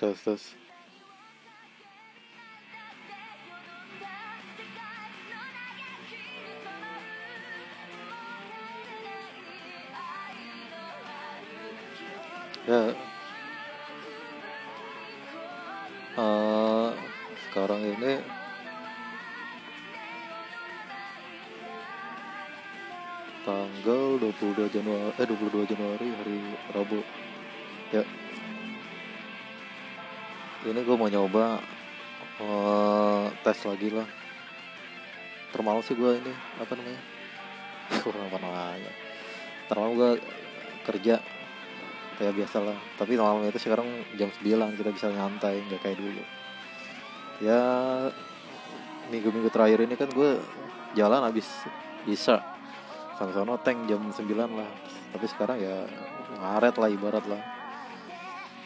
Terus terus. Ya. eh sekarang ini tanggal 22 Januari eh 22 Januari hari Rabu. Ya. Ini gue mau nyoba eh tes lagi lah. Termalu sih gue ini apa namanya? Kurang apa namanya? Terlalu gue kerja kayak biasa lah tapi malam itu sekarang jam 9 kita bisa nyantai nggak kayak dulu ya minggu-minggu terakhir ini kan gue jalan habis bisa sampai sono tank jam 9 lah tapi sekarang ya ngaret lah ibarat lah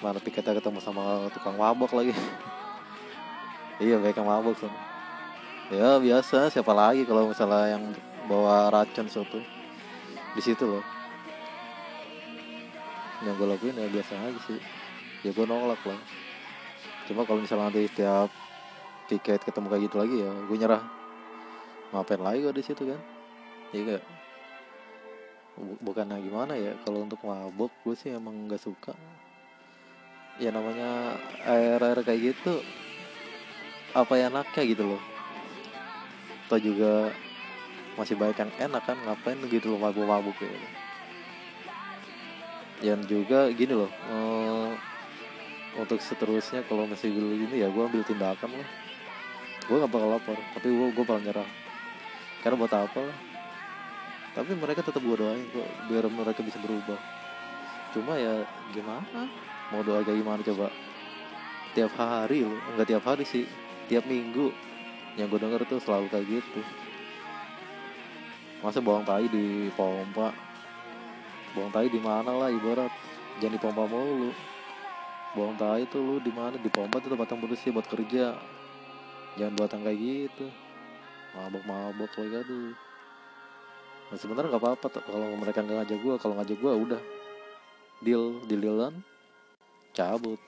mana tiketnya ketemu sama tukang mabok lagi. Iya baik yang mabok kan ya biasa. Siapa lagi kalau misalnya yang bawa racun suatu di situ loh. Yang gue lakuin ya biasa aja sih. Ya gue nolak lah. Cuma kalau misalnya nanti setiap tiket ketemu kayak gitu lagi ya gue nyerah. Ngapain lagi gue di situ kan? Iya gak bukannya gimana ya? Kalau untuk mabok gue sih emang nggak suka ya namanya air air kayak gitu apa ya enaknya gitu loh. Atau juga masih banyak yang enak kan ngapain gitu loh mabuk-mabuk gitu. Dan juga gini loh eh, untuk seterusnya kalau masih gini ya gue ambil tindakan lah. Gue gak bakal lapor tapi gue gue bakal nyerah. Karena buat apa lah. Tapi mereka tetap gue doain kok biar mereka bisa berubah. Cuma ya gimana mau doa kayak gimana coba? Tiap hari loh enggak tiap hari sih tiap minggu. Yang gue denger tuh selalu kayak gitu. Masa buang tai di pompa? Buang tai di mana lah ibarat? Jangan di pompa mulu. Buang tai itu lu di mana? Di pompa tuh tempat yang bersih buat kerja. Jangan buat yang kayak gitu. Mabok mabok lagi aduh. Nah, sebenarnya nggak apa-apa tuh kalau mereka nggak ngajak gua. Kalau ngajak gua udah. Deal deal dealan cabut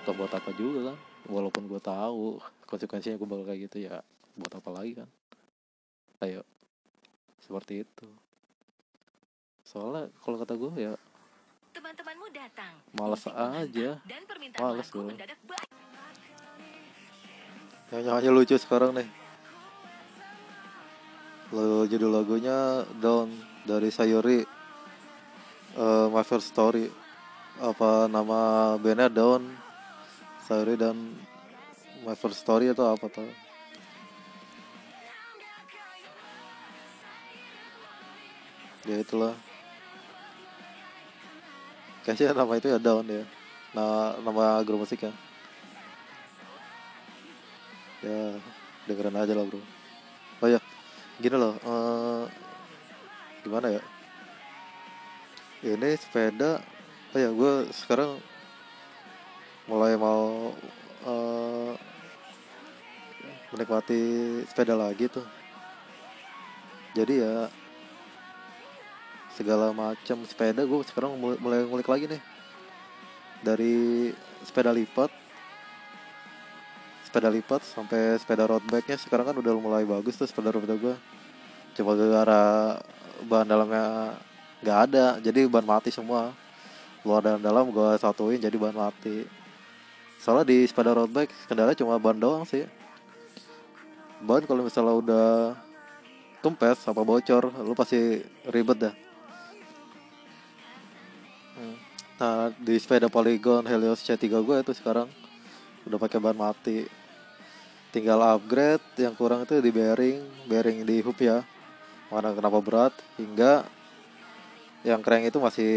atau buat apa juga kan walaupun gua tahu konsekuensinya gua bakal kayak gitu ya buat apa lagi kan ayo seperti itu soalnya kalau kata gue ya Teman-temanmu datang. Males Musik aja. menghantam, Dan permintaan Males lagu gue. nyanyi lucu sekarang nih Lagu judul lagunya Down dari Sayuri eh, My First Story apa nama bandnya Down Sayuri dan My First Story itu apa tuh? Ya itulah. Kayaknya nama itu ya Down ya. Nah nama grup musiknya ya dengerin aja lah bro. Oh ya. Gini loh eh, gimana ya? Ini sepeda oh ya gue sekarang mulai mau eh, menikmati sepeda lagi tuh. Jadi ya segala macam sepeda gue sekarang mulai, ngulik lagi nih. Dari sepeda lipat sepeda lipat sampai sepeda road bike-nya sekarang kan udah mulai bagus tuh sepeda road bike gue cuma gara-gara bahan dalamnya nggak ada jadi bahan mati semua luar dan dalam gue satuin jadi bahan mati. Soalnya di sepeda road bike kendala cuma ban doang sih. Ban kalau misalnya udah kempes apa bocor lu pasti ribet dah. Nah di sepeda Polygon Helios C3 gue itu sekarang udah pakai ban mati. Tinggal upgrade yang kurang itu di bearing bearing di hub ya. Mana kenapa berat hingga yang keren itu masih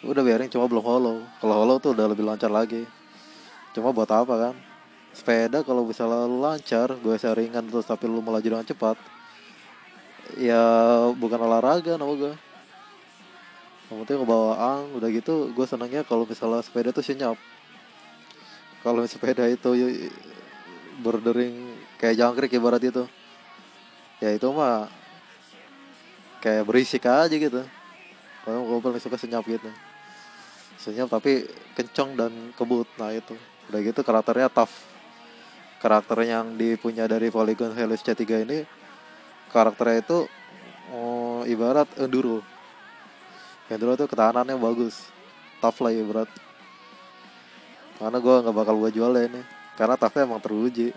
udah bearing cuma belum hollow. Kalau hollow tuh udah lebih lancar lagi. Cuma buat apa kan? Sepeda kalau lu lancar gue ringan terus tapi lu melaju dengan cepat ya bukan olahraga nama gue. Yang penting kebawaan udah gitu gue senangnya kalau misalnya sepeda tuh senyap. Kalau sepeda itu bordering kayak jangkrik ibarat itu ya itu mah kayak berisik aja gitu. Kalau gue paling suka senyap gitu senyum tapi kenceng dan kebut. Nah itu. Udah gitu karakternya tough. Karakter yang dipunya dari Polygon Helios C3 ini karakternya itu oh, ibarat enduro. Enduro tuh ketahanannya bagus. Tough lah ibarat. Karena gue nggak bakal gue jual ya ini. Karena toughnya emang teruji.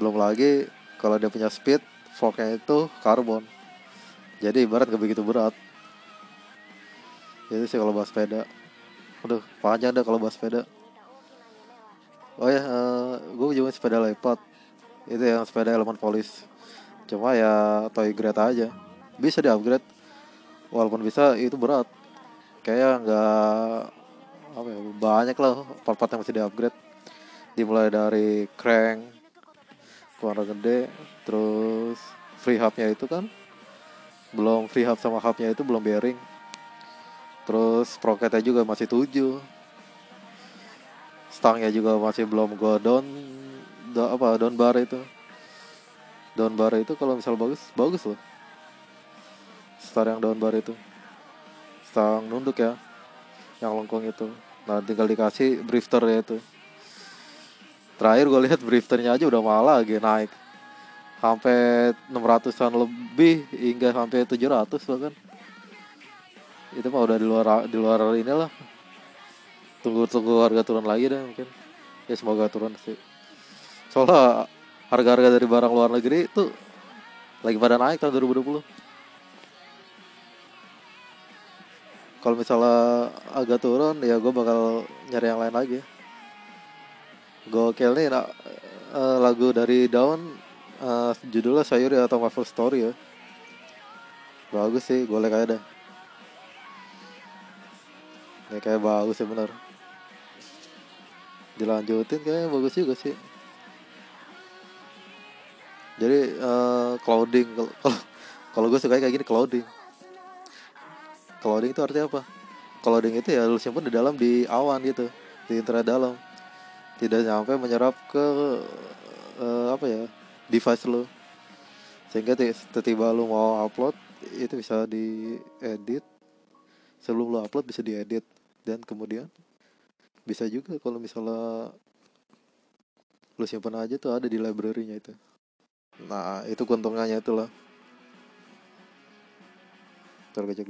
Belum lagi kalau dia punya speed forknya itu karbon. Jadi ibarat gak begitu berat itu sih kalau bahas sepeda. Aduh panjang dah kalau bahas sepeda. Oh ya uh, gue juga sepeda lipat Itu yang sepeda elemen polis. Cuma ya toy grade aja. Bisa di upgrade Walaupun bisa itu berat. Kayak nggak apa ya, banyak lah part-part yang masih di upgrade dimulai dari crank warna gede terus free hubnya itu kan. Belum free hub sama hubnya itu belum bearing terus sprocketnya juga masih 7 stangnya juga masih belum go down. Do, apa down bar itu. Down bar itu kalau misal bagus bagus loh. Star yang down bar itu. Stang nunduk ya yang lengkung itu. Nah tinggal dikasih drifter ya itu. Terakhir gue lihat drifternya aja udah malah lagi naik. Sampai 600an lebih hingga sampai 700 bahkan itu mah udah di luar di luar inilah. Tunggu tunggu harga turun lagi deh mungkin. Ya semoga turun sih. Soalnya harga-harga dari barang luar negeri itu lagi pada naik tahun 2020 kalau misalnya agak turun ya gue bakal nyari yang lain lagi. Gokil nih nah, uh, lagu dari Daun uh, judulnya Sayuri atau Marvel Story ya. Bagus sih gue like aja dah ya kayak bagus sih bener. Dilanjutin kayaknya bagus juga sih. Jadi uh, clouding. Kalau kalau gue suka kayak gini clouding. Clouding itu artinya apa? Clouding itu ya lu simpan di dalam di awan gitu. Di internet dalam. Tidak nyampe menyerap ke uh, apa ya device lo sehingga tiba-tiba lu mau upload itu bisa diedit sebelum lo upload bisa diedit. Dan kemudian bisa juga kalau misalnya lu simpan aja tuh ada di library-nya itu. Nah itu keuntungannya itulah. Tergejek